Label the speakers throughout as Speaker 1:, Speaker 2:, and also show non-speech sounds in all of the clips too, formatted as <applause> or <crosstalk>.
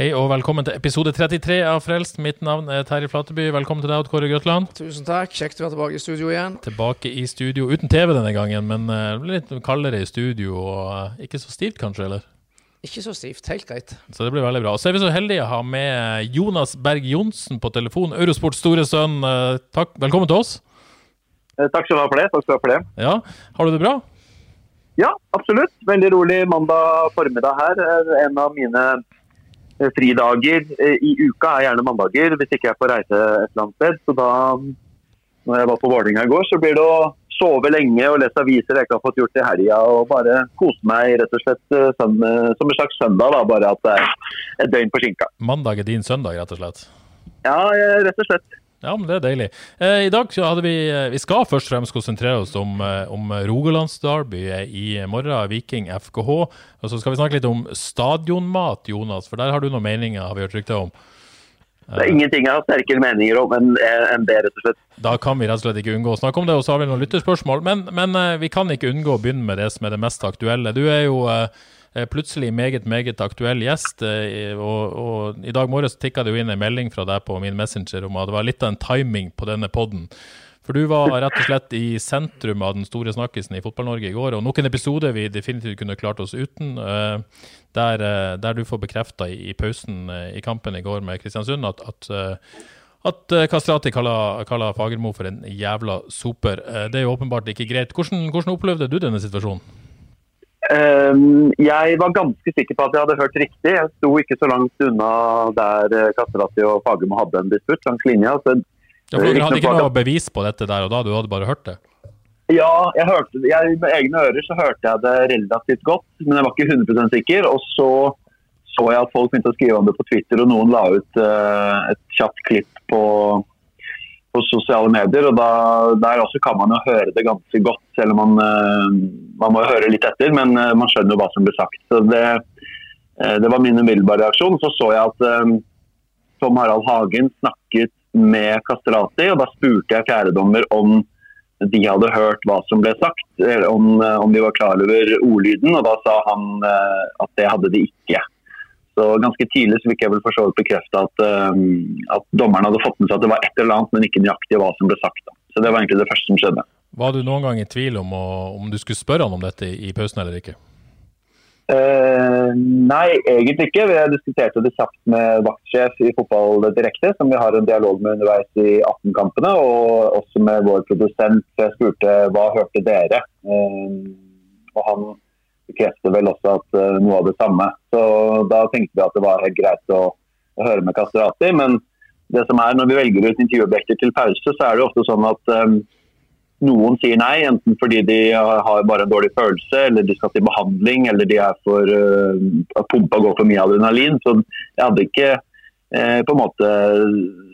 Speaker 1: Hei og velkommen til episode 33 av Frelst. Mitt navn er Terje Flateby. Velkommen til deg, Odd Kåre Grøtland.
Speaker 2: Tusen takk. Kjekt å være tilbake i studio igjen.
Speaker 1: Tilbake i studio uten TV denne gangen, men eh, det blir litt kaldere i studio og eh, ikke så stivt kanskje, eller?
Speaker 2: Ikke så stivt. Helt greit.
Speaker 1: Så det blir veldig bra. Og så er vi så heldige å ha med Jonas Berg Johnsen på telefon, Eurosports store sønn. Eh, Takk. Velkommen til oss.
Speaker 3: Takk skal du ha for det. Takk skal du ha for det.
Speaker 1: Ja, har du det bra?
Speaker 3: Ja, absolutt. Veldig rolig mandag formiddag her. En av mine fridager eh, i uka er gjerne mandager, hvis ikke jeg er på reise et eller annet sted. Så da, når jeg var på Vålerenga i går, så blir det å sove lenge og lese aviser jeg ikke har fått gjort i helga, og bare kose meg rett og slett eh, eh, som en slags søndag, da, bare at det er et døgn forsinka.
Speaker 1: Mandag er din søndag, rett og slett.
Speaker 3: Ja, eh, rett og slett.
Speaker 1: Ja, men det er deilig. Eh, I dag så hadde vi eh, Vi skal først og fremst konsentrere oss om, eh, om Rogalandsderby i morgen, Viking FKH. Og så skal vi snakke litt om stadionmat, Jonas, for der har du noen meninger, har vi hørt rykter om.
Speaker 3: Det er ingenting jeg har sterkere meninger om enn det, rett og slett.
Speaker 1: Da kan vi rett og slett ikke unngå å snakke om det, og så har vi noen lytterspørsmål. Men, men eh, vi kan ikke unngå å begynne med det som er det mest aktuelle. Du er jo eh, eh, plutselig meget, meget aktuell gjest, eh, og, og i dag morges tikka det jo inn en melding fra deg på min Messenger om at det var litt av en timing på denne podden. For du var rett og slett i sentrum av den store snakkisen i Fotball-Norge i går, og nok en episode vi definitivt kunne klart oss uten, eh, der, eh, der du får bekrefta i, i pausen eh, i kampen i går med Kristiansund at, at eh, at eh, Kastrati kaller, kaller Fagermo for en jævla soper. Eh, Det er jo åpenbart ikke greit. Hvordan, hvordan opplevde du denne situasjonen?
Speaker 3: Ehm, jeg var ganske sikker på at jeg hadde hørt riktig. Jeg sto ikke så langt unna der eh, Kastrati og Fagermo hadde en disputt langs linja. Så
Speaker 1: Ja, for Dere hadde ikke noe bevis på dette der og da, du hadde bare hørt det?
Speaker 3: Ja, jeg hørte, jeg, med egne ører så hørte jeg det relativt godt, men jeg var ikke 100% sikker. Og så så jeg at folk begynte å skrive om det på Twitter, og noen la ut uh, et kjapt klipp på, på sosiale medier. og da, Der også kan man jo høre det ganske godt, selv om man, eh, man må høre litt etter. Men eh, man skjønner jo hva som blir sagt. Så Det, eh, det var min umiddelbare reaksjon. Så så jeg at Tom Harald Hagen snakket med Kastrati, og da spurte jeg fjerdedommer om de hadde hørt hva som ble sagt, om, om de var klar over ordlyden, og da sa han at det hadde de ikke. Så Ganske tidlig så fikk jeg vel for så vidt bekrefta at, eh, at dommeren hadde fått med seg at det var et eller annet, men ikke nøyaktig hva som ble sagt. Da. Så Det var egentlig det første som skjedde.
Speaker 1: Var du noen gang i tvil om, å, om du skulle spørre han om dette i, pausen eller ikke?
Speaker 3: Eh, nei, egentlig ikke. Vi har diskutert det kjapt med vaktsjef i Fotball Direkte, som vi har en dialog med underveis i 18-kampene, og også med vår produsent. Jeg spurte hva hørte dere? Eh, og han bekrefter vel også at eh, noe av det samme. Så da tenkte vi at det var helt greit å, å høre med Kastrati. Men det som er, når vi velger ut intervjuobjekter til pause, så er det ofte sånn at um, noen sier nei, enten fordi de har bare en dårlig følelse, eller de skal til behandling, eller de er for uh, pumpa går for mye adrenalin. Så jeg hadde ikke uh, på en måte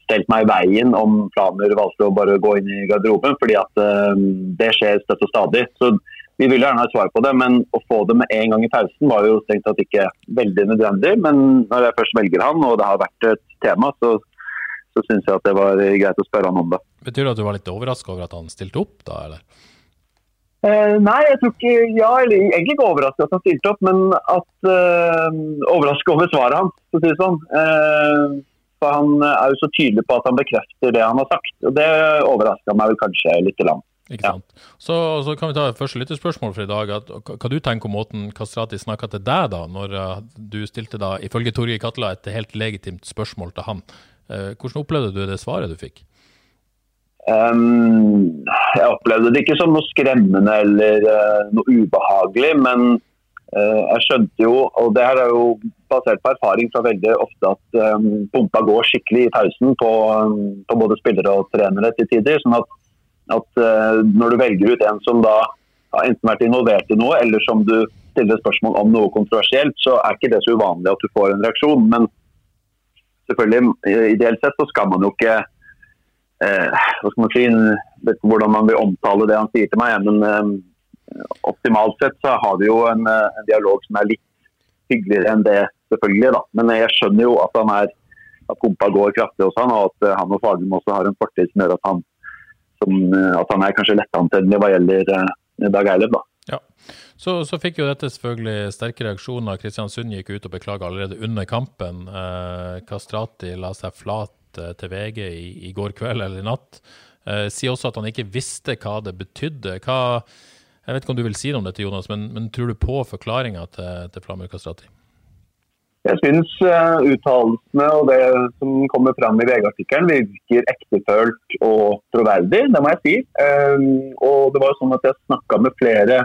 Speaker 3: stelt meg i veien om planer valgte å bare gå inn i garderoben, fordi at uh, det skjer støtt og stadig. Så vi ville gjerne ha svar på det, men å få det med en gang i pausen var jo strengt tatt ikke veldig nødvendig. Men når jeg først velger han, og det har vært et tema, så, så syns jeg at det var greit å spørre han om det.
Speaker 1: Betyr det at du var litt overraska over at han stilte opp, da, eller?
Speaker 3: Eh, nei, jeg tror ikke Ja, eller egentlig ikke overrasket at han stilte opp, men at uh, overrasket over svaret hans, for å si det sånn. Eh, for han er jo så tydelig på at han bekrefter det han har sagt. Og det overraska meg vel kanskje litt. Land.
Speaker 1: Ikke sant? Så, så kan vi ta et første lytterspørsmål for i dag. At, hva du tenker om måten Kastrati snakka til deg da, når uh, du stilte da, ifølge Torgeir Katla, et helt legitimt spørsmål til han. Uh, hvordan opplevde du det svaret du fikk?
Speaker 3: Um, jeg opplevde det ikke som noe skremmende eller uh, noe ubehagelig, men jeg skjønte jo, og det her er jo basert på erfaring fra veldig ofte, at um, pumpa går skikkelig i pausen på, um, på, både spillere og trenere til tider. sånn at, at uh, når du velger ut en som da har enten vært involvert i noe, eller som du stiller spørsmål om noe kontroversielt, så er ikke det så uvanlig at du får en reaksjon. Men selvfølgelig, ideelt sett så skal man jo ikke eh, hva skal man si, vet ikke hvordan man vil omtale det han sier til meg, men eh, optimalt sett så har vi jo en, eh, en, dialog som er litt hyggeligere enn det, selvfølgelig. da. Men jeg skjønner jo at han er at pumpa går kraftig hos han, og at eh, han og Fagermo også har en fortid som gjør at han, som, eh, at han er kanskje lettantennelig hva gjelder Dag Eilev. da.
Speaker 1: Ja. Så, så, fikk jo dette selvfølgelig sterke reaksjoner. Kristiansund gikk ut og beklaga allerede under kampen. Eh, Kastrati la seg flat eh, til VG i, i, går kveld eller i natt. Eh, sier også at han ikke visste hva det betydde. Hva, jeg vet ikke om du vil si noe om dette, Jonas, men, men tror du på forklaringa til, til Flamur Kastrati?
Speaker 3: Jeg syns uh, uttalelsene og det som kommer fram i VG-artikkelen virker ektefølt og troverdig, det må jeg si. Um, og det var sånn at jeg snakka med flere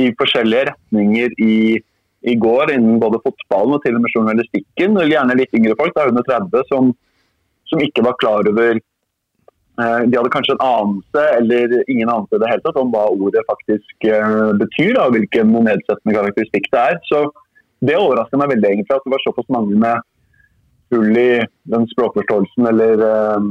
Speaker 3: i forskjellige retninger i, i, går innen både fotballen og til og med journalistikken. Eller gjerne litt yngre folk, da under 30, som, som ikke var klar over Eh, de hadde kanskje en anelse eller ingen anelse det hele tatt om hva ordet faktisk eh, betyr, og hvilken nedsettende karakteristikk det er. Så Det overrasker meg veldig egentlig at det var såpass mange med hull i den språkforståelsen eller, eh,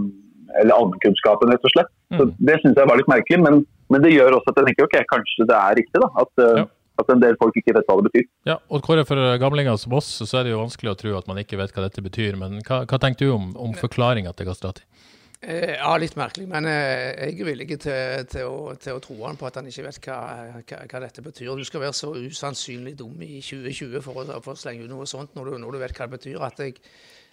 Speaker 3: eller allmennkunnskapen, rett og slett. Så mm. Det syns jeg var litt merkelig, men, men, det gjør også at jeg tenker ok, kanskje det er riktig. da, at, ja. at en del folk ikke vet hva det betyr.
Speaker 1: Ja, og Kåre, For gamlinger som oss så er det jo vanskelig å tro at man ikke vet hva dette betyr. Men hva, hva tenker du om, om forklaringa til Gastrati?
Speaker 2: Eh, ja, litt merkelig. Men eh, jeg er villig til, til, å, til, å, tro han på at han ikke vet hva, hva, hva, dette betyr. Du skal være så usannsynlig dum i 2020 for å, for å slenge ut noe sånt når du, når du, vet hva det betyr. at jeg,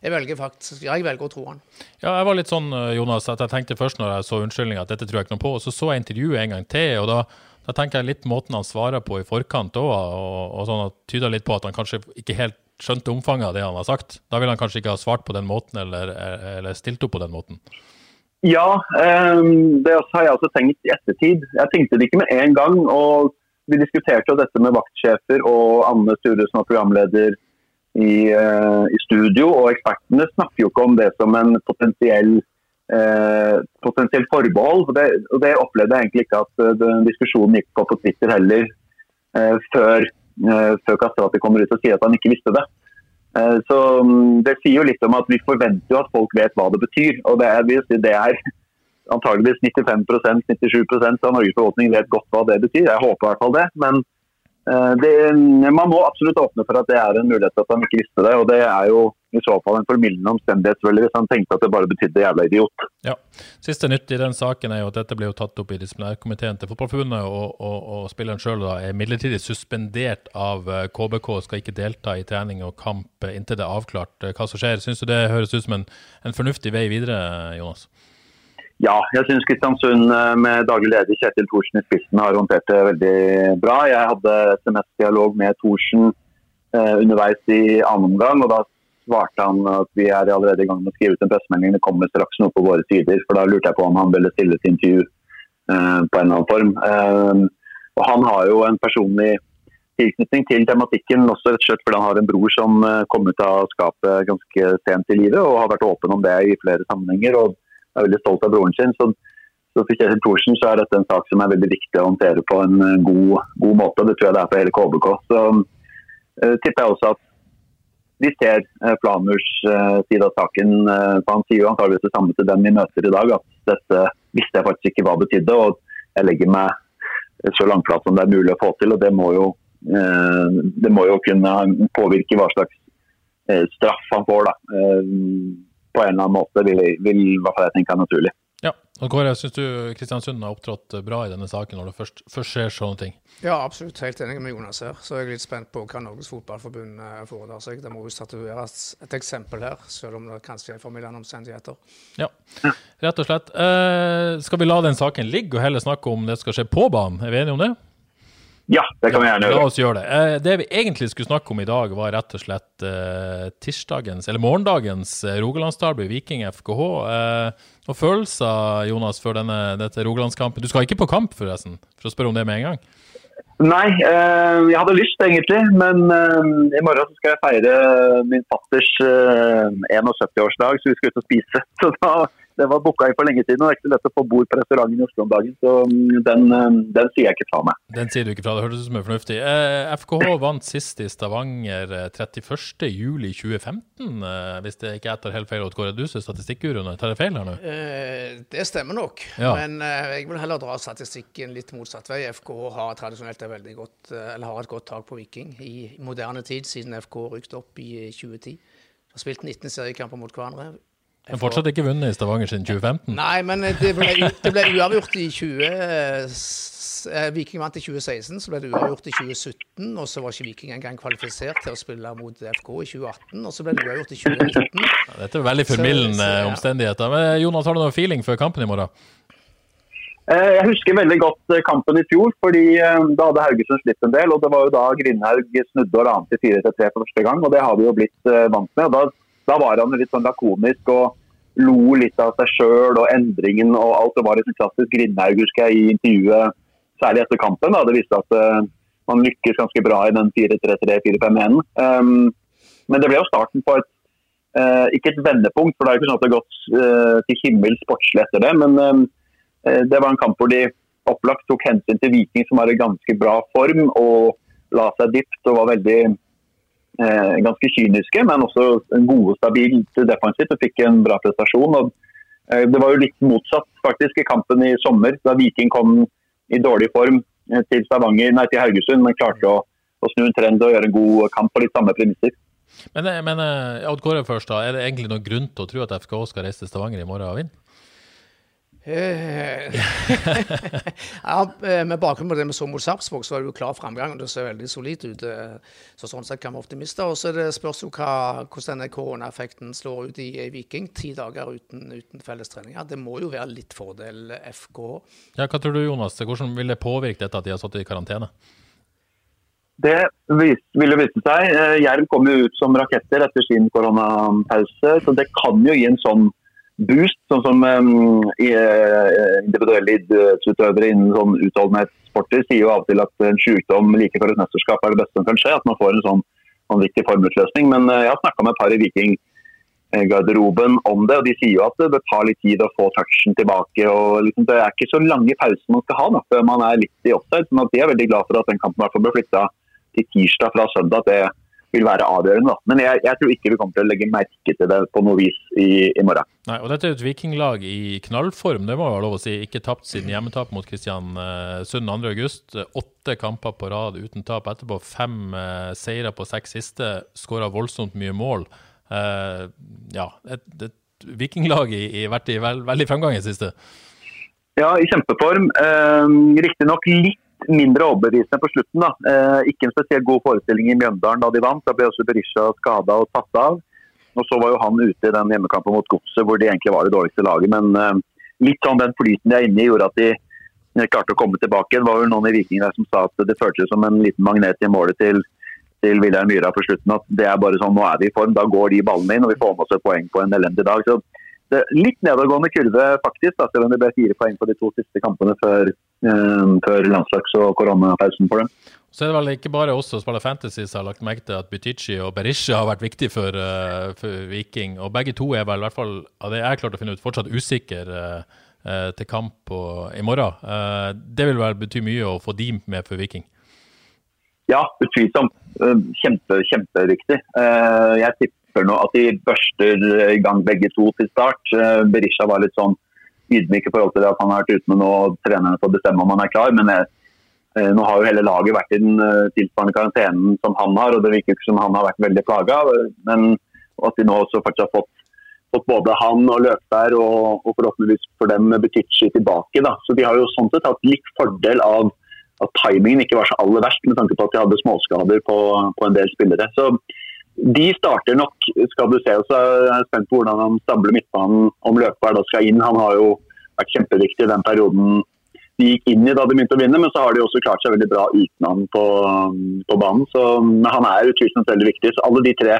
Speaker 2: jeg velger faktisk, ja, jeg velger å tro han.
Speaker 1: Ja, jeg var litt sånn, eh, Jonas, at jeg tenkte først når jeg så unnskyldninga at dette tror jeg ikke noe på. og Så så jeg intervjuet en gang til. og da, da tenker jeg litt måten han svarer på i forkant òg, og, og sånn at tyder litt på at han kanskje ikke helt skjønte omfanget av det han har sagt. Da ville han kanskje ikke ha svart på den måten eller, eller stilt opp på den måten.
Speaker 3: Ja, um, det har jeg også tenkt i ettertid. Jeg tenkte det ikke med en gang. og Vi diskuterte jo dette med vaktsjefer og Anne Sture som er programleder i, uh, i, studio. Og ekspertene snakker jo ikke om det som en potensiell, eh, potensiell forbehold. Det, og det, opplevde jeg egentlig ikke at uh, diskusjonen gikk på på Twitter heller før, før Kastrati kommer ut og sier at han ikke visste det. Eh, så mm, Det sier jo litt om at vi forventer jo at folk vet hva det betyr. og Det er, det er antageligvis 95-97% av Norges befolkning vet godt hva det betyr. Jeg håper i hvert fall det. Men det, man må absolutt åpne for at det er en mulighet at han ikke visste det. og Det er jo i så fall en formildende omstendighet hvis han tenkte at det bare betydde jævla idiot.
Speaker 1: Ja. Siste nytt i den saken er jo at dette ble jo tatt opp i disiplinærkomiteen til Fotballforbundet, og, og, og, spilleren sjøl er midlertidig suspendert av KBK, og skal ikke delta i trening og kamp inntil det er avklart eh, hva som skjer. Syns du det høres ut som en, en fornuftig vei videre, Jonas?
Speaker 3: Ja, jeg syns Kristiansund eh, med daglig leder Kjetil Thorsen i spissen har håndtert det veldig bra. Jeg hadde SMS-dialog med Thorsen eh, underveis i annen omgang. og Da svarte han at vi er allerede i gang med å skrive ut en pressemelding. Det kommer straks noe på våre sider. for Da lurte jeg på om han ville stille til intervju eh, på en eller annen form. Eh, og Han har jo en personlig tilknytning til tematikken, også rett og slett fordi han har en bror som eh, kom ut av skapet ganske sent i livet og har vært åpen om det i flere sammenhenger. og er veldig stolt av broren sin. Så, så for Kjetil Thorsen så er dette en sak som er veldig viktig å håndtere på en eh, god, god måte. Det tror jeg det er for hele KBK. Så uh, tipper jeg også at de ser uh, Planurs uh, side av saken. Uh, han sier jo antageligvis det samme til dem vi møter i dag, at dette visste jeg faktisk ikke hva det betydde. Og jeg legger meg så langflat som det er mulig å få til. og det må jo, det må jo kunne påvirke hva slags straff han får. da på en eller annen måte, vil, vil i hvert fall jeg tenke er naturlig.
Speaker 1: Ja, og Kåre, Syns du Kristiansund har opptrådt bra i denne saken når det først, først skjer sånne ting?
Speaker 2: Ja, absolutt. Helt enig med Jonas her. Så jeg er litt spent på hva Norges Fotballforbund eh, foretar seg. Det må jo statueres et eksempel her, selv om det kanskje er formildende omstendigheter.
Speaker 1: Ja, rett og slett. Eh, skal vi la den saken ligge og heller snakke om det skal skje på banen? Er vi enige om det?
Speaker 3: Ja, det kan vi gjerne gjøre.
Speaker 1: La oss gjøre det. Eh, det vi egentlig skulle snakke om i dag, var rett og slett eh, tirsdagens, eller morgendagens eh, Rogalandsderby, Viking FKH. Og følelser, Jonas, før denne, dette Rogalandskampen? Du skal ikke på kamp, forresten, for å spørre om det med en gang?
Speaker 3: Nei, jeg hadde lyst egentlig, men i morgen så skal jeg feire min fatters eh, 71-årsdag, så vi skal ut og spise. <laughs> Så da, det var booka inn for lenge siden, og det er ikke så lett å få bord på restauranten i Oslo om dagen. Så mm, den, eh, den sier jeg ikke fra meg.
Speaker 1: Den sier du ikke fra, det hørtes ut som en fornuftig. Eh, FKH vant sist i Stavanger eh, 31.07.2015, eh, hvis det ikke er etter helt feil. at er du som er statistikkguruen? Tar jeg feil her nå?
Speaker 2: Eh, det stemmer nok,
Speaker 1: Ja.
Speaker 2: men eh, jeg vil heller dra statistikken litt motsatt vei. FKH har tradisjonelt et veldig godt, eh, eller har et godt tak på Viking i moderne tid, siden FK rykket opp i eh, 2010. Har spilt 19 seriekamper mot hverandre.
Speaker 1: Men fortsatt ikke vunnet i Stavanger siden 2015.
Speaker 2: Nei, men eh, det ble, det ble uavgjort i 20... eh, eh, Viking vant i 2016, så ble det uavgjort i 2017. Og så var ikke Viking engang kvalifisert til å spille mot FK i 2018. Og så ble det uavgjort i 2019.
Speaker 1: Dette er veldig formildende
Speaker 2: ja.
Speaker 1: omstendigheter. Men Jonas, har du noe feeling for kampen i morgen?
Speaker 3: Eh, Jeg husker veldig godt eh, kampen i fjor, fordi eh, da hadde Haugesund slitt en del. og Det var jo da Grindhaug snudde og la an til 4-3 for første gang, og det har vi jo blitt eh, vant med. og Da, da var han litt sånn lakonisk og lo litt av seg sjøl og endringen og alt. Det var litt klassisk Grindhaug, husker jeg, i intervjuet, særlig etter kampen. da Det viste at uh, man lykkes ganske bra i den 4-3-3-4-5-1. Um, men det ble jo starten på et uh, ikke et vendepunkt, for det er jo ikke sånn at det har gått uh, til himmels sportslig etter det. men Eh, Det var en kamp hvor de opplagt tok hensyn til Viking, som har i ganske bra form og la seg dypt og var veldig ganske kyniske, men også gode, stabilt defensivt og fikk en bra prestasjon. Og, eh, det var jo litt motsatt faktisk i kampen i sommer, da Viking kom i dårlig form eh, til Stavanger, nei til Haugesund, men klarte å, å snu en trend og gjøre en god kamp på litt samme premisser.
Speaker 1: Men, eh, men eh, Odd Kåre først, da. Er det egentlig noen grunn til å tro at FK skal reise til Stavanger i morgen og vinne?
Speaker 2: Eh, <laughs> ja, eh, med bakgrunn på det vi så mot Sarpsborg, så var det jo klar framgang. og Det ser veldig solid ut. eh, Så sånn sett kan vi optimister. Og så er det spørs jo hva, hvordan denne koronaeffekten slår ut i, Viking. Ti dager uten, uten fellestreninger. Det må jo være litt fordel FK.
Speaker 1: Ja, hva tror du, Jonas? Hvordan vil det påvirke dette at de har satt i karantene?
Speaker 3: Det vil jo vise seg. Jerv kom jo ut som raketter etter sin koronapause, så det kan jo gi en sånn boost. Sånn som um, eh, individuelle idrettsutøvere innen sånn utholdenhetssporter sier jo av og til at en sykdom like før et mesterskap er det beste som kan skje. At man får en sånn vanvittig formutløsning. Men uh, jeg har snakka med et par i Viking-garderoben om det, og de sier jo at det tar litt tid å få touchen tilbake. og liksom, Det er ikke så lange pauser man skal ha da, før man er litt i offside. sånn at de er veldig glad for at den kampen ble flytta til tirsdag fra søndag. at det vil være avgjørende. Da. Men jeg, jeg tror ikke vi kommer til å legge merke til det på noe vis i, i morgen.
Speaker 1: Nei, og Dette er et vikinglag i knallform, det må være lov å si. Ikke tapt siden hjemmetap mot Kristiansund 2.8. Åtte kamper på rad uten tap etterpå. Fem eh, seire på seks siste. Skåra voldsomt mye mål. Eh, ja, et, et vikinglag i, i, vært i veld, veldig fremgang i siste.
Speaker 3: Ja, i kjempeform. Eh, Riktignok litt mindre overbevisende på slutten. da. Eh, ikke en spesielt god forestilling i Mjøndalen da de vant. Da ble også Berisha skada og tatt av. Og så var jo han ute i den hjemmekampen mot Godset hvor de egentlig var det dårligste laget. Men eh, litt sånn den flyten de er inne i, gjorde at de klarte å komme tilbake. Det var vel noen i Viking som sa at det føltes som en liten magnet i målet til, til Myra Myhra på slutten. At det er bare sånn, nå er vi i form. Da går de ballene inn, og vi får med oss et poeng på en elendig dag. Så litt nedadgående kurve, faktisk, da, selv om det ble fire poeng på de to siste kampene før, eh, før landslags- og koronapausen for dem.
Speaker 1: Så er det vel ikke bare oss som spiller Fantasy som har lagt merke til at Butichi og Berisha har vært viktig for, uh, for Viking. Og begge to er vel i hvert fall av det jeg har klart å finne ut, fortsatt usikker uh, uh, til kamp på, i morgen. det vil vel bety mye å få de med for Viking?
Speaker 3: Ja, utvilsomt. Kjempe, kjempeviktig. Jeg tipper nå at de børster i gang begge to til start. Berisha var litt sånn ydmyk i forhold til at han har vært ute med nå, og trenerne får bestemme om han er klar. men jeg nå har jo hele laget vært i den tilsvarende karantenen som han har, og det virker ikke som han har vært veldig plaga. Men at de nå også faktisk har fått, fått både han og Løkberg og, og forhåpentligvis for dem Butichi tilbake. Da. Så de har jo sånn sett hatt litt fordel av at timingen ikke var så aller verst, med tanke på at de hadde småskader på, på en del spillere. Så de starter nok, skal du se. og så er jeg spent på hvordan han stabler midtbanen om Løkberg da skal inn. Han har jo vært kjempeviktig i den perioden de gikk inn i da de begynte å vinne, men så har de også klart seg veldig bra uten han på, på banen. Så han er utvilsomt veldig viktig. Så alle de tre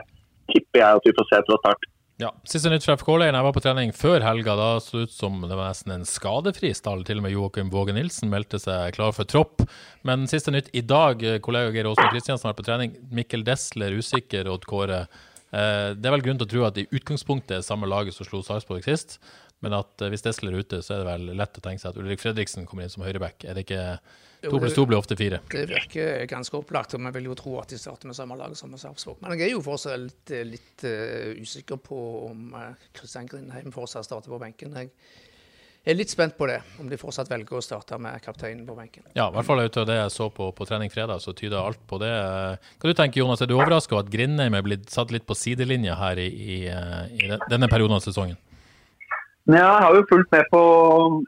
Speaker 3: tipper jeg at vi får se fra start.
Speaker 1: Ja, Siste nytt fra FK-leiren. Jeg var på trening før helga. Da så det ut som det var nesten en skadefri stall. Til og med Joakim Våge Nilsen meldte seg klar for tropp. Men siste nytt i dag, kollega Geir Åsmund Kristiansen vært på trening. Mikkel Desler usikker, Odd Kåre. Eh, det er vel grunn til å tro at i utgangspunktet er samme laget som slo Sarpsborg sist. Men at eh, hvis Desler er ute, så er det vel lett å tenke seg at Ulrik Fredriksen kommer inn som høyreback. Er det ikke To pluss to blir ofte fire.
Speaker 2: Det virker ganske opplagt, og vi vil jo tro at de starter med samme lag som Sarpsborg. Men jeg er jo fortsatt litt, litt uh, usikker på om Kristian uh, Grindheim fortsatt starter på benken. Jeg er litt spent på det, om de fortsatt velger å starte med kapteinen på benken.
Speaker 1: Ja, i hvert fall ut av det jeg så på, på trening fredag, så tyder alt på det. Hva du tenker Jonas, er du overraska over at Grindheim er blitt satt litt på sidelinja her i, i, i denne perioden av sesongen?
Speaker 3: Jeg har jo fulgt med på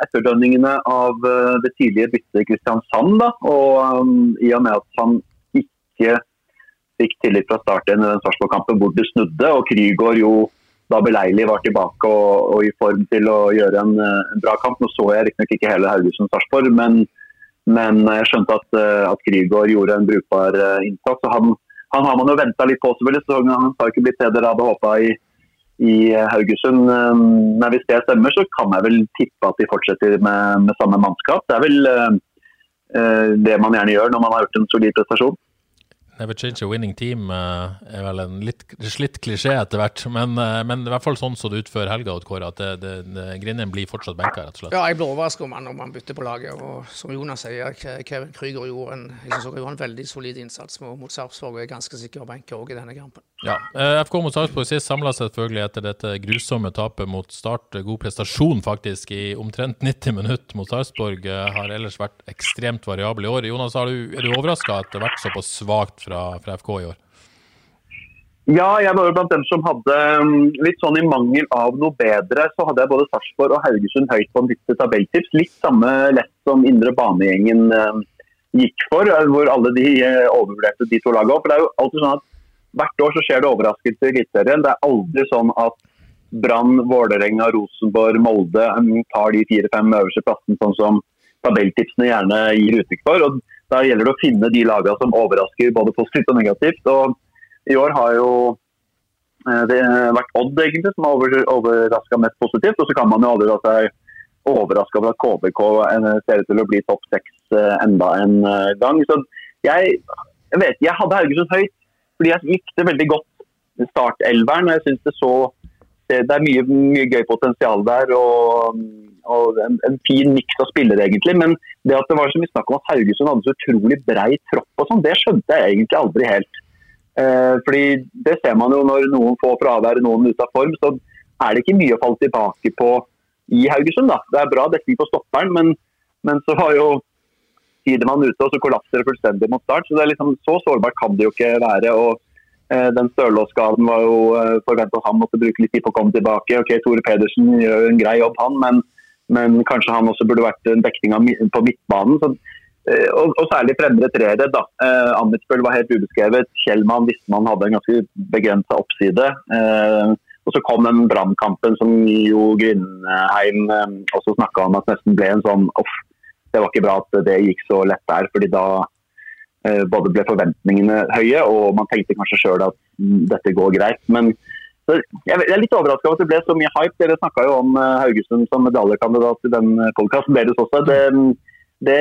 Speaker 3: etterdønningene av eh, det tidlige byttet Kristiansand. Da. Og um, I og med at han ikke fikk tillit fra start i den Sarpsborg-kampen hvor det snudde, og Krygård jo da beleilig var tilbake og, og, i form til å gjøre en, eh, en bra kamp. Nå så jeg riktignok ikke hele Haugesund-Sarpsborg, men, men, jeg skjønte at, at Krygård gjorde en brukbar innsats. Han, han, har man jo venta litt på, selvfølgelig. så Han har ikke blitt det dere hadde håpa i i Haugesund. Eh, men hvis det stemmer, så kan jeg vel tippe at de fortsetter med, med samme mannskap. Det er vel uh, det man gjerne gjør når man har gjort en solid prestasjon.
Speaker 1: Never change a winning team uh, er vel en litt slitt klisjé etter hvert. Men, uh, men, i hvert fall sånn så det ut før helga, at det, det, det, Grindheim blir fortsatt benka, rett og slett.
Speaker 2: Ja, jeg blir overrasket om han, om han bytter på laget. Og som Jonas sier, Kevin Krüger gjorde en, gjorde en veldig solid innsats mot, Sarpsborg og er ganske sikker å benke òg i denne kampen.
Speaker 1: Ja, uh, FK mot Sarpsborg sist samla selvfølgelig etter dette grusomme tapet mot Start. God prestasjon faktisk i omtrent 90 minutter mot Sarpsborg. har ellers vært ekstremt variabel i år. Jonas, er du, er du overraska at det har vært såpass svakt fra, fra FK i år?
Speaker 3: Ja, jeg var jo blant dem som hadde um, litt sånn i mangel av noe bedre, så hadde jeg både Sarpsborg og Haugesund høyt på en liste tabelltips. Litt samme lett som indre banegjengen um, gikk for, uh, hvor alle de uh, overvurderte de to lagene. For det er jo alltid sånn at Hvert år så skjer det overraskelser i Eliteserien. Det er aldri sånn at Brann, Vålerenga, Rosenborg, Molde um, tar de fire-fem øverste plassene, sånn som tabelltipsene gjerne gir uttrykk for. Og da gjelder det å finne de lagene som overrasker både positivt og negativt. og I år har jo eh, det vært Odd egentlig som har over, overraska mest positivt. Og så kan man jo aldri la seg overraske over at KBK eh, ser ut til å bli topp seks eh, enda en gang. Så jeg, jeg vet jeg hadde Haugesund høyt fordi jeg likte veldig godt startelveren. og jeg synes det så det er mye, mye gøy potensial der. og og en, en fin miks av spillere, egentlig. Men det at det var så mye snakk om at Haugesund hadde så utrolig brei tropp og sånn, det skjønte jeg egentlig aldri helt. Eh, fordi Det ser man jo når noen får fravær, noen ute av form. Så er det ikke mye å falle tilbake på i Haugesund. da. Det er bra dekning på stopperen, men, men så var jo Tidemann ute, og så kollapser det fullstendig mot start. Så det er liksom, så sårbart kan det jo ikke være. og eh, den Stølås-skaden var jo eh, forventa han måtte bruke litt tid på å komme tilbake. Ok, Tore Pedersen gjør en grei jobb, han, men men kanskje han også burde vært en dekning på midtbanen. Så, eh, og, og, særlig fremre treere. da. Eh, Amitsbøl var helt ubeskrevet. Kjellmann visste man hadde en ganske begrensa oppside. Eh, og så kom den brannkampen som jo Grindheim eh, også snakka om at nesten ble en sånn off. Det var ikke bra at det gikk så lett der, fordi da eh, både ble forventningene høye, og man tenkte kanskje sjøl at mm, dette går greit. Men så jeg er litt overraska over at det ble så mye hype. Dere snakka jo om eh, Haugesund som medaljekandidat i den eh, podkasten deres også. Det, det,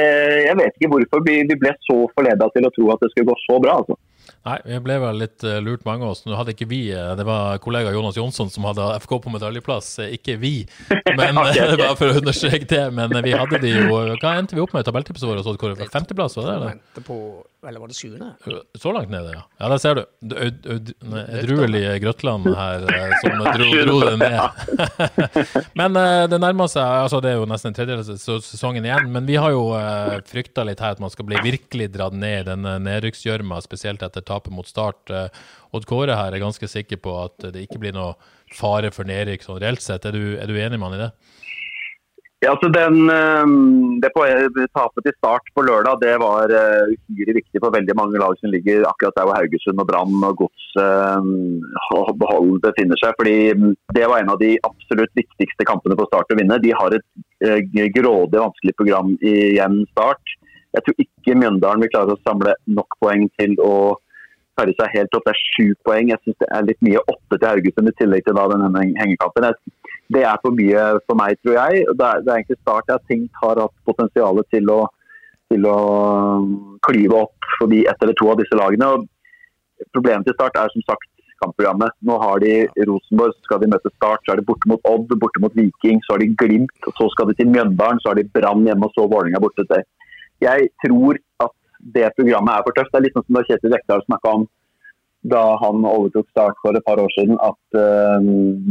Speaker 3: jeg vet ikke hvorfor vi, vi ble så forleda til å tro at det skulle gå så bra. altså.
Speaker 1: Nei, vi ble vel litt uh, lurt mange av oss. Nå hadde ikke vi, Det var kollega Jonas Jonsson som hadde FK på medaljeplass, ikke vi. <laughs> Men okay. <laughs> bare for å understreke det. Men vi hadde de jo Hva endte vi opp med i tabelltipset vårt? Femteplass, var det? Eller?
Speaker 2: På, eller var det sjuende?
Speaker 1: Så langt nede, ja. Ja, Der ser du. Edruelige Grøtland her <laughs> som dro, dro det ned. <laughs> men det nærmer seg altså Det er jo nesten en tredjedel av sesongen igjen. Men vi har jo frykta litt her at man skal bli virkelig dratt ned i denne nedrykksgjørma, spesielt etter tapet mot Start. Eh, Odd Kåre her er ganske sikker på at det ikke blir noe fare for nedrykk sånn reelt sett. Er du, er du enig med han i det?
Speaker 3: Ja, altså den, eh, det Tapet til start på lørdag det var eh, uhyre viktig for veldig mange lag som ligger akkurat der hvor Haugesund og Brann og Gods behold befinner seg. fordi Det var en av de absolutt viktigste kampene på Start å vinne. De har et grådig vanskelig program igjen Start. Jeg tror ikke Mjøndalen vil klare å samle nok poeng til å karre seg helt opp. Det er sju poeng. Jeg syns det er litt mye åtte til Haugesund i tillegg til da den hengekampen. Jeg- Det er for mye for meg, tror jeg. Det er, det er egentlig Start jeg har tenkt har hatt potensial til å, til å um, klyve opp forbi ett eller to av disse lagene. Og problemet til Start er som sagt kampprogrammet. Nå har de Rosenborg, så skal de møte Start. Så er de borte mot Odd, borte mot Viking, så har de Glimt. og Så skal de til Mjøndalen, så har de Brann hjemme og så Vålerenga borte. til. Jeg tror at det programmet er for tøft. Det er litt sånn som da Kjetil Rekdal snakka om da han overtok Start for et par år siden, at uh,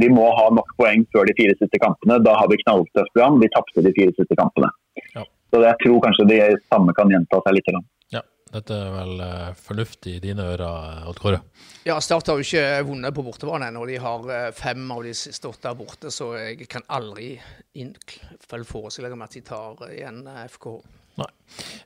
Speaker 3: vi må ha nok poeng før de fire siste kampene. Da har vi knalltøft program. Vi tapte de fire siste kampene.
Speaker 1: Ja.
Speaker 3: Så jeg tror kanskje det samme kan gjenta seg litt. grann.
Speaker 1: Ja, dette er vel uh, fornuftig i dine ører, Odd Kåre.
Speaker 2: Ja, Start har jo ikke vunnet på bortebane ennå. De har eh, fem av de siste åtte borte, så jeg kan aldri vel forestille meg at de tar igjen FK.
Speaker 1: Nei.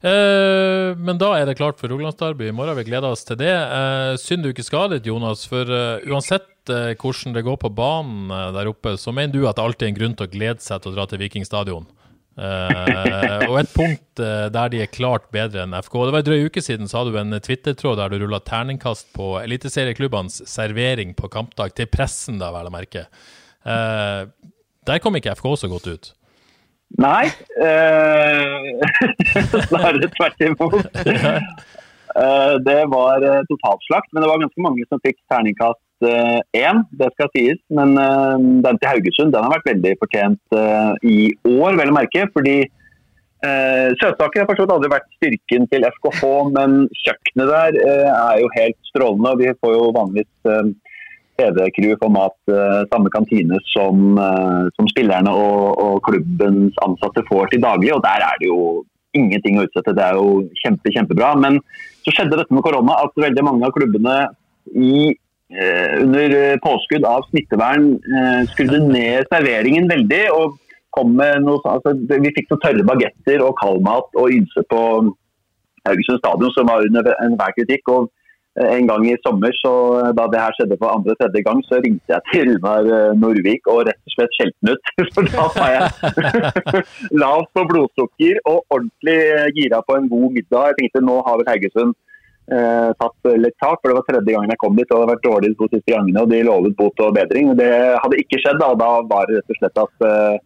Speaker 1: Eh, men da er det klart for Rogalandsderby i morgen. Vi gleder oss til det. Eh, synd du ikke skadet, Jonas. For eh, uansett eh, hvordan det går på banen eh, der oppe, så mener du at det alltid er en grunn til å glede seg til å dra til Viking stadion. Eh, og et punkt der de er klart bedre enn FK. Det var en drøy uke siden så hadde du en Twitter-tråd der du rulla terningkast på eliteserieklubbenes servering på kampdag, til pressen, da, vel å merke. Der kom ikke FK så godt ut.
Speaker 3: Nei, eh, <laughs> snarere tvert imot. Eh, det var eh, totalslakt, men det var ganske mange som fikk terningkast én, det skal sies. Men den til Haugesund den har vært veldig fortjent i år, vel å merke. fordi eh, Søtsaker har for aldri vært styrken til FKH, men kjøkkenet der eh, er jo helt strålende. og Vi får jo vanligvis eh, TV-crew får mat, eh, samme kantine som, eh, som spillerne og, og klubbens ansatte får til daglig. og Der er det jo ingenting å utsette. Det er jo kjempe, kjempebra. Men så skjedde dette med korona at veldig mange av klubbene i, eh, under påskudd av smittevern skrudde ned serveringen veldig. og kom med noe, altså, Vi fikk noen tørre bagetter og kaldmat og ymse på Haugesund stadion, som var under enhver kritikk. og en gang i sommer, så eh, da det her skjedde for andre-tredje gang, så ringte jeg til Runar eh, Norvik og rett og slett skjelte han ut. <laughs> For da var jeg <laughs> lavt på blodsukker og ordentlig eh, gira på en god middag. Jeg tenkte nå har vel Haugesund eh, tatt litt tak, for det var tredje gangen jeg kom dit. og Det hadde vært dårlig de to siste gangene, og de lovet bot og bedring. Det hadde ikke skjedd. Da, da var det rett og slett at eh,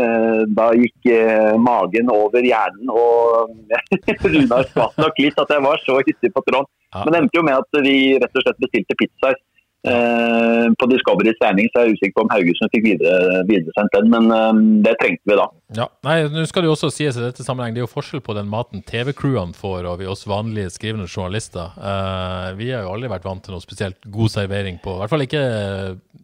Speaker 3: eh, da gikk eh, magen over hjernen, og <laughs> Runar skvatt nok litt at jeg var så hissig på tråden. Men det endte jo med at vi rett og slett bestilte pizzaer eh, på Discoverys regning, så er jeg er usikker på om Haugesund fikk videre, videresendt den, men eh, det trengte vi da.
Speaker 1: Ja, nei, nå skal det jo også sies i dette sammenheng, det er jo forskjell på den maten TV-crewene får og vi oss vanlige skrivende journalister. Eh, vi har jo aldri vært vant til noe spesielt god servering på, i hvert fall ikke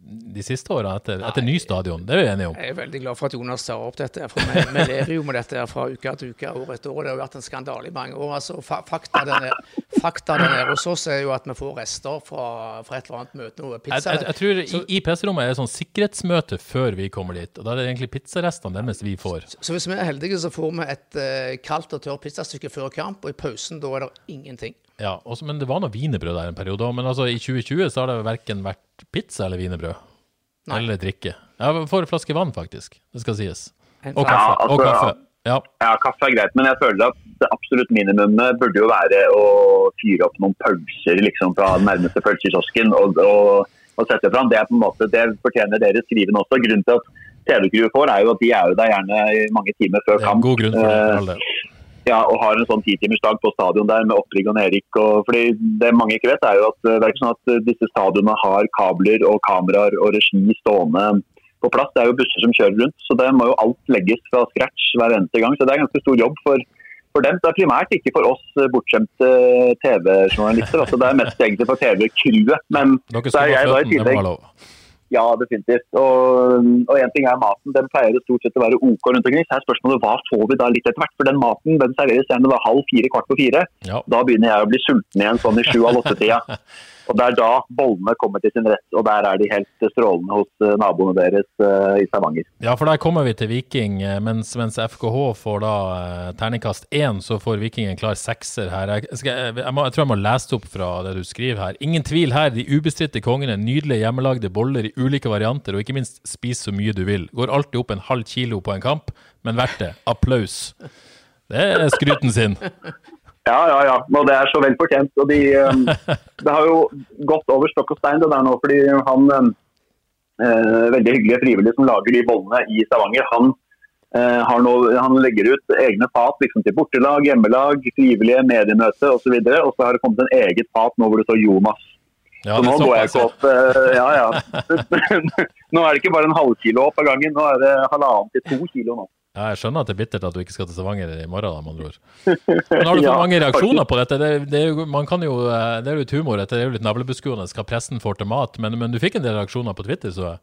Speaker 1: de siste årene etter, etter ny stadion. Det er vi enige om.
Speaker 2: Jeg er veldig glad for at Jonas tar opp dette. for Vi, vi lever jo med dette fra uke til uke, år etter år. Det har jo vært en skandale i mange år. altså fakta der nede hos oss er jo at vi får rester fra, fra et eller annet møte. Noe
Speaker 1: Jeg,
Speaker 2: pizza.
Speaker 1: jeg, jeg tror i, i PC-rommet er det sånn sikkerhetsmøte før vi kommer dit, og da er det egentlig pizzarestene deres vi får.
Speaker 2: Så hvis vi er heldige, så får vi et uh, kaldt og tørt pizzastykke før kamp, og i pausen da er det ingenting.
Speaker 1: Ja, også, men det var noe wienerbrød der en periode òg. Men altså, i 2020 så har det verken vært pizza eller wienerbrød. Eller drikke. Ja, vi får en flaske vann, faktisk. Det skal sies. Og kaffe.
Speaker 3: Ja, altså,
Speaker 1: og kaffe. Ja.
Speaker 3: Ja, kaffe er greit, men jeg føler at det absolutt minimumet burde jo være å fyre opp noen pølser liksom, fra den nærmeste pølsekiosken og, og, og sette fram. Det er på en måte, det fortjener dere skrivende også. Grunnen til at TV-crewet får, er jo at de er jo der gjerne i mange timer før kamp.
Speaker 1: god grunn for det.
Speaker 3: Eh, ja, og har en sånn titimersdag på stadion der med Opprig og Erik. Og, fordi det mange ikke vet, er jo at eh, det er ikke sånn at eh, disse stadionene har kabler og kameraer og regi stående på plass. Det er jo busser som kjører rundt, så det må jo alt legges fra scratch hver eneste gang. Så det er ganske stor jobb for, for dem. Det er primært ikke for oss eh, bortskjemte TV-journalister. altså Det er mest egentlig for TV-crewet. Men
Speaker 1: Dere
Speaker 3: så er jeg da i tillegg. Ja, definitivt. Og, én en ting er maten. Den pleier det stort sett å være OK rundt omkring. Så er spørsmålet hva får vi da litt etter hvert? For den maten den serveres gjerne da halv fire, kvart på fire.
Speaker 1: Ja.
Speaker 3: Da begynner jeg å bli sulten igjen sånn i sju av åtte-tida. <laughs> Og det er da bollene kommer til sin rett, og der er de helt strålende hos eh, naboene deres eh, i Stavanger.
Speaker 1: Ja, for der kommer vi til Viking. eh, Mens, mens FKH får da terningkast én, så får Viking en klar sekser her. Jeg, skal, jeg, jeg, må, jeg tror jeg må lese opp fra det du skriver her. Ingen tvil her, de ubestridte kongene. Nydelige hjemmelagde boller i ulike varianter, og ikke minst spis så mye du vil. Går alltid opp en halv kilo på en kamp, men verdt det. Applaus. Det er skryten sin.
Speaker 3: Ja, ja, ja. Og det er så vel fortjent. Og de, um, <laughs> det har jo gått over stokk og stein det der nå, fordi han um, eh, veldig hyggelige frivillige som lager de bollene i Stavanger, han, eh, har nå, han legger ut egne fat liksom, til bortelag, hjemmelag, frivillige, mediemøte osv. Og, så og så har det kommet en eget fat nå hvor det står Jomas.
Speaker 1: Ja,
Speaker 3: så nå går jeg ikke opp eh, Ja, ja. <laughs> nå er det ikke bare en halvkilo opp av gangen, nå er det halvannen til to kilo nå.
Speaker 1: Ja, jeg skjønner at det er bittert at du ikke skal til Stavanger i morgen, med andre ord. Men har du <laughs> fått
Speaker 3: Ja,
Speaker 1: mange reaksjoner på dette? Det, det, er jo, man kan jo, eh, det er jo litt humor, dette er jo litt navlebeskuende hva pressen får til mat, men, men du fikk en del reaksjoner på Twitter, så.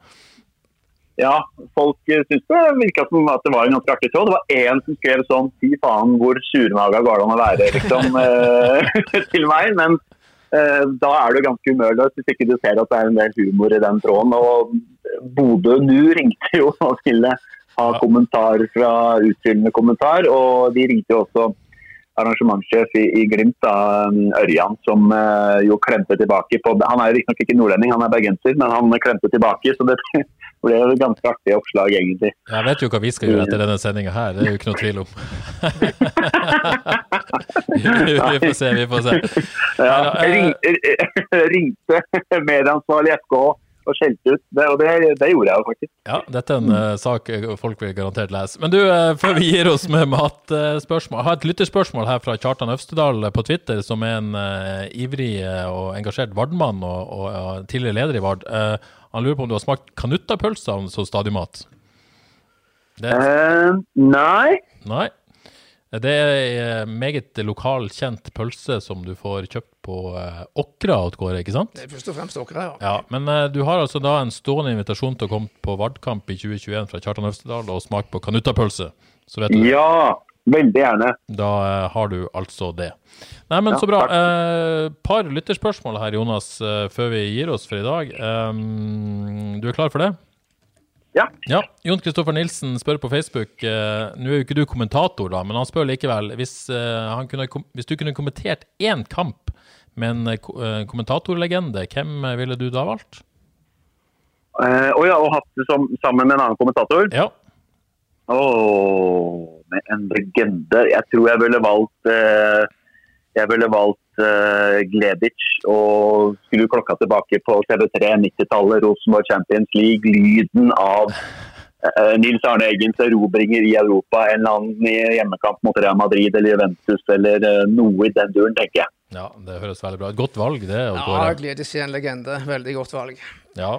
Speaker 3: Ja, folk eh, syntes det virka som at det var en ganske artig tråd. Det var én som skrev sånn Fy faen, hvor surmaga går det an å være, liksom, <laughs> til meg. Men da er du ganske humørløs hvis ikke du ser at det er en del humor i den tråden. Og Bodø nå ringte jo <laughs> og ville ha kommentar fra utfyllende kommentar, og de ringte jo også arrangementssjef i, i Glimt, da, Ørjan, som eh, jo klemte tilbake på Han er riktignok ikke nordlending, han er bergenser, men han klemte tilbake. Så det ble et ganske artig oppslag, egentlig.
Speaker 1: Jeg vet jo hva vi skal gjøre etter denne sendinga her, det er jo ikke noe tvil om. <laughs> vi får se, vi får se.
Speaker 3: Ja,
Speaker 1: Ja, eh,
Speaker 3: ring, <laughs> ringte medieansvarlig i FK og skjelte ut, det, og det, det gjorde jeg jo faktisk.
Speaker 1: Ja, dette er en eh, sak eh, folk vil garantert lese. Men du, eh, før vi gir oss med matspørsmål, jeg har et lytterspørsmål her fra Kjartan Øvstedal på Twitter, som er en eh, ivrig eh, og engasjert Vardmann og, og og, tidligere leder i Vard. Eh, han lurer på om du har smakt kanuttapølser som stadigmat? Det,
Speaker 3: Eh, nei.
Speaker 1: nei. Det er en meget lokalkjent pølse som du får kjøpt på eh, Åkra åt ikke sant?
Speaker 2: Det er først og fremst Åkra, ja.
Speaker 1: Ja, men eh, du har altså da en stående invitasjon til å komme på Vardkamp i 2021 fra Kjartan Øvstedal og smake på kanuttapølse. Så vet du.
Speaker 3: Ja, veldig gjerne.
Speaker 1: Da eh, har du altså det. Nei, men
Speaker 3: Ja,
Speaker 1: så bra. Eh, par lytterspørsmål her, Jonas, eh, før vi gir oss for i dag. Um, du er klar for det?
Speaker 3: Ja.
Speaker 1: Ja. Jon Kristoffer Nilsen spør på Facebook eh, Nå er jo ikke du kommentator, da, men han spør likevel. Hvis, eh, han kunne, hvis du kunne kommentert én kamp med en kommentatorlegende, hvem ville du da valgt?
Speaker 3: Eh, ja, og hatt det som, sammen med en annen kommentator.
Speaker 1: Ja.
Speaker 3: Med en legende. Jeg tror jeg ville valgt eh, Jeg ville valgt uh, Glebic og skulle klokka tilbake på TV3 90-tallet, Rosenborg Champions League, lyden av uh, Nils Arne Eggens erobringer i Europa, en eller annen hjemmekamp mot Real Madrid eller Juventus eller uh, noe i den duren, tenker jeg.
Speaker 1: Ja, det høres veldig bra ut. Godt valg, det.
Speaker 2: Ja. Gledes i en legende. Veldig godt valg.
Speaker 1: Ja.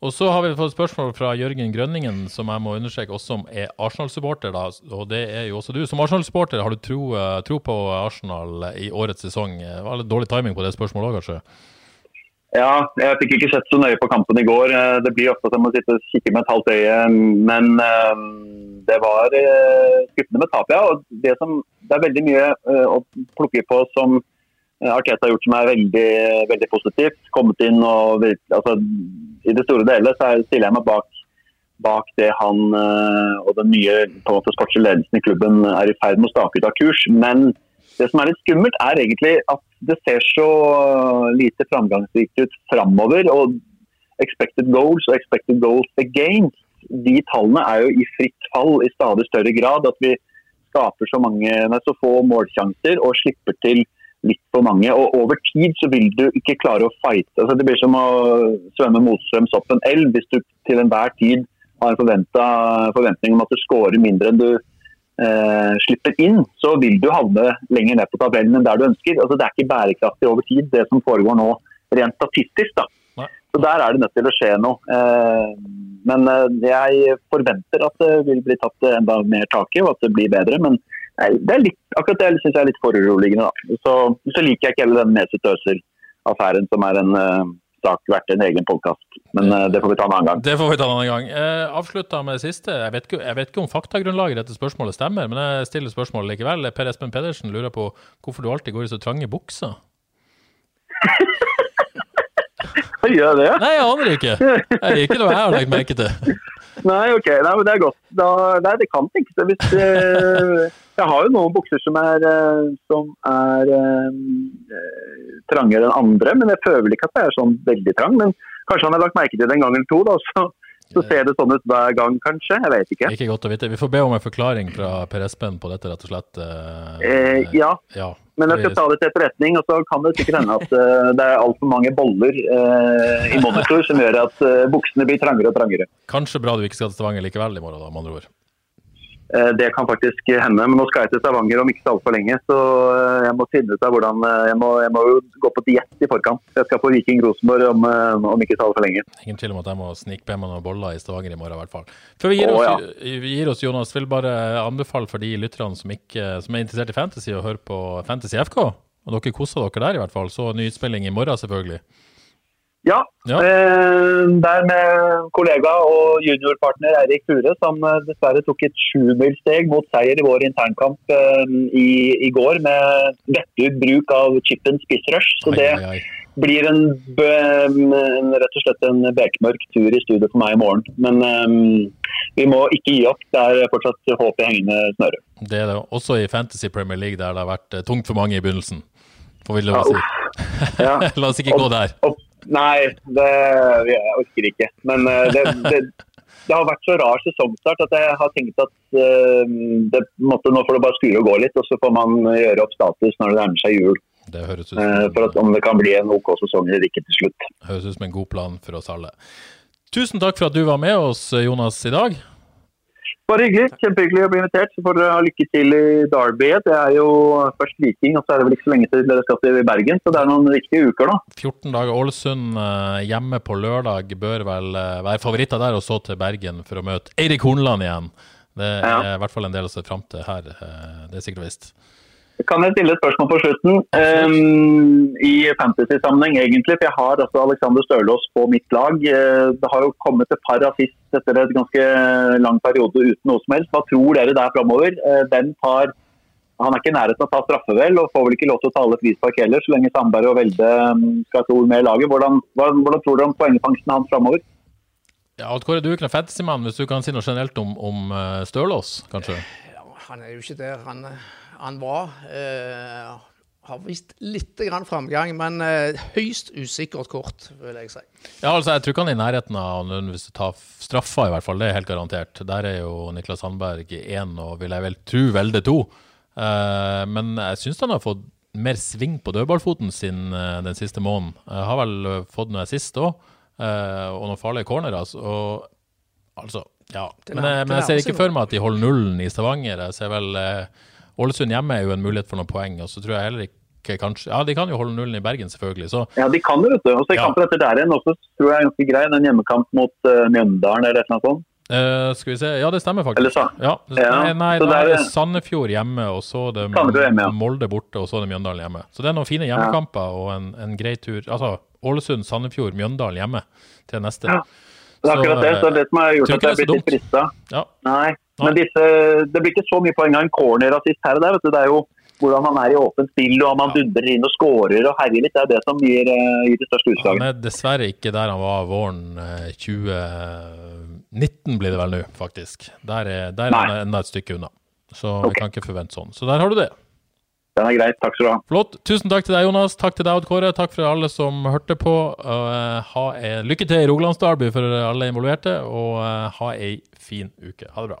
Speaker 1: Og så har vi fått spørsmål fra Jørgen Grønningen, som jeg må understreke også som er Arsenal-supporter. da, Og det er jo også du. Som Arsenal-supporter, har du tro, eh, tro på Arsenal i årets sesong? Det var litt dårlig timing på det spørsmålet òg, kanskje?
Speaker 3: Ja, jeg fikk ikke sett så nøye på kampen i går. Eh, Det blir ofte som å sitte og kikke med et halvt øye, men eh, det var skuffende med tap, ja. Og det, som, det er veldig mye å plukke på som Arteta har gjort som er veldig, veldig positivt. Kommet inn og altså, I det store så er- stiller jeg meg bak, bak det han eh, og den nye på en måte, sportslige ledelsen i klubben er i ferd med å stake ut av kurs. Men det som er litt skummelt, er egentlig at det ser så lite framgangsrikt ut framover. Og expected goals og expected goals against, de tallene er jo i fritt fall i stadig større grad. At vi skaper så, mange, så få målsjanser og slipper til litt for mange. Og over tid så vil du ikke klare å fighte. Altså, det blir som å svømme motstrøms opp en elv hvis du til enhver tid har en forventning om at du scorer mindre enn du eh, slipper inn, så vil du havne lenger ned på tabellen enn der du ønsker. Altså, det er ikke bærekraftig over tid, det som foregår nå rent statistisk. da. Så Der er det nødt til å skje noe. Eh, men eh, jeg forventer at det vil bli tatt enda mer tak i, og at det blir bedre. Men det er litt, akkurat det syns jeg er litt foruroligende. Så, så liker jeg ikke heller den Mesut Özil-affæren, som er en uh, sak verdt en egen podkast. Men uh, det får vi ta en annen gang.
Speaker 1: Det får vi ta en annen gang. Uh, avslutta med det siste. Jeg vet, ikke, jeg vet ikke om faktagrunnlaget i dette spørsmålet stemmer, men jeg stiller spørsmålet likevel. Per Espen Pedersen lurer på hvorfor du alltid går i så trange bukser. <laughs>
Speaker 3: Gjør det?
Speaker 1: Nei, jeg aner ikke. Det er ikke noe jeg har lagt merke til.
Speaker 3: Nei, ok. Nei, men det er godt. Da, nei, det kan tenkes. Hvis, eh, jeg har jo noen bukser som er, eh, som er eh, trangere enn andre, men jeg føler ikke at det er sånn veldig trang. Men kanskje han har lagt merke til det en gang eller to, da, så, så ser det sånn ut hver gang, kanskje. Jeg vet ikke.
Speaker 1: Ikke godt å vite. Vi får be om en forklaring fra Per Espen på dette, rett og slett.
Speaker 3: Eh, ja,
Speaker 1: ja.
Speaker 3: Men jeg skal ta det til etterretning. Og så kan det sikkert hende at uh, det er altfor mange boller uh, i monitor som gjør at uh, buksene blir trangere og trangere.
Speaker 1: Kanskje bra du ikke skal til Stavanger likevel i morgen, da, med andre ord.
Speaker 3: Eh, det kan faktisk hende, men nå skal jeg til Stavanger om ikke så altfor lenge. Så eh, jeg må finne ut av hvordan eh, Jeg må, jeg må jo gå på diett i forkant. Jeg skal på Viking Rosenborg om, om ikke så altfor lenge.
Speaker 1: Ingen tvil om at jeg må snike meg noen boller i Stavanger i morgen, i hvert fall. Før vi gir, oss, oh, ja. vi gir oss, Jonas, vil bare anbefale for de lytterne som, ikke, som er interessert i fantasy, å høre på Fantasy FK. Og dere koser dere der, i hvert fall. Så nyutspilling i morgen, selvfølgelig.
Speaker 3: Ja. ja. Eh, der med kollega og juniorpartner Eirik Ture, som eh, dessverre tok et sjumilssteg mot seier i vår internkamp eh, i, i, går med vettug bruk av chipen spissrush. Så det ai, ai. blir en, en, rett og slett en bekmørk tur i studio for meg i morgen. Men eh, vi må ikke gi opp. Det er fortsatt håp i hengende snøre.
Speaker 1: Det er det også i Fantasy Premier League, der det har vært tungt for mange i begynnelsen. Får vi lov å si. Ja. <laughs> La oss ikke gå der.
Speaker 3: Og, Nei, det, jeg orker ikke. Men eh, det, det, det, har vært så rar sesongstart at jeg har tenkt at uh, det, måtte, nå får det bare skure og gå litt, og så får man gjøre opp status når det nærmer seg jul.
Speaker 1: Det høres ut
Speaker 3: som, uh, for at, om det kan bli en OK sesong eller ikke til slutt.
Speaker 1: Høres ut som en god plan for oss alle. Tusen takk for at du var med oss, Jonas, i dag.
Speaker 3: Bare hyggelig. Kjempehyggelig å bli invitert. Så får dere ha lykke til i Derby. Det er jo først Viking, og så er det vel ikke så lenge til dere skal til Bergen. Så det er noen viktige uker, da.
Speaker 1: 14 dager. Ålesund eh, hjemme på lørdag bør vel eh, være favoritter der, og så til Bergen for å møte Eirik Hornland igjen. Det er ja. i hvert fall en del å se fram til her. Eh, det er sikkert visst.
Speaker 3: Kan jeg stille et spørsmål på slutten? Um, I fantasy-sammenheng, egentlig. For jeg har altså Alexander Stølås på mitt lag. Eh, det har jo kommet et par assist etter et ganske lang periode uten noe som helst. Hva tror dere der framover? Eh, den tar han er ikke i nærheten av å ta straffe, vel, og får vel ikke lov til å ta alle frispark heller, så lenge Sandberg og Velde ehm, skal ha et ord med i laget. Hvordan, hvordan, hvordan tror dere om poengfangsten hans framover?
Speaker 1: Ja, Kåre, du er ikke noen fantasymann, hvis du kan si noe generelt om, om eh, Stølås, kanskje?
Speaker 2: Ja, han er jo ikke der. Han, han var. Eh, har vist litt grann framgang, men eh, høyst usikkert kort, vil jeg si.
Speaker 1: Ja, altså, Jeg tror ikke han er i nærheten av hvis du tar straffa, i hvert fall. Det er helt garantert. Der er jo Niklas Sandberg én, og vil jeg vel tro Velde to. Eh, men jeg syns han har fått mer sving på dødballfoten sin eh, den siste måneden. Jeg har vel fått noe sist òg, eh, og noen farlige cornerer. Altså, og, altså, ja. Men, jeg, men jeg ser ikke for meg at de holder nullen i Stavanger. Jeg ser vel eh, Ålesund hjemme er jo en mulighet for noen poeng. og så tror jeg heller ikke kanskje, ja, De kan jo holde nullen i Bergen, selvfølgelig. Så.
Speaker 3: Ja, de kan det, vet du. Og så ja. kampen etter der igjen også tror jeg er ganske grei. En hjemmekamp mot uh, Mjøndalen eller noe sånt.
Speaker 1: Uh, skal vi se, Ja, det stemmer faktisk. Ja, så? ja. Nei, nei det er Sandefjord hjemme, og så er det hjemme, ja. Molde borte, og så er det Mjøndalen hjemme. Så det er noen fine hjemmekamper og en, en grei tur. Altså Ålesund, Sandefjord, Mjøndalen hjemme til neste. Ja.
Speaker 3: Det er akkurat det, så det som har gjort at jeg har blitt litt frista.
Speaker 1: Ja.
Speaker 3: Nei, men disse, det blir ikke så mye poeng av en corner-assist her og der. vet du. Det er jo hvordan han er i åpent spill og om han dundrer inn og skårer og herjer litt. Det er det som gir, uh, gir det største utslaget.
Speaker 1: Han er dessverre ikke der han var våren 2019, eh, blir det vel nå, faktisk. Der er, der er han enda et stykke unna. Så okay. vi kan ikke forvente sånn. Så der har du det.
Speaker 3: Den er greit. Takk skal du ha.
Speaker 1: Flott. Tusen takk til deg, Jonas. Takk til deg, Odd Kåre. Takk for alle som hørte på. Uh, ha en lykke til i Rogalandsdalby for alle involverte, og uh, ha ei fin uke. Ha det bra.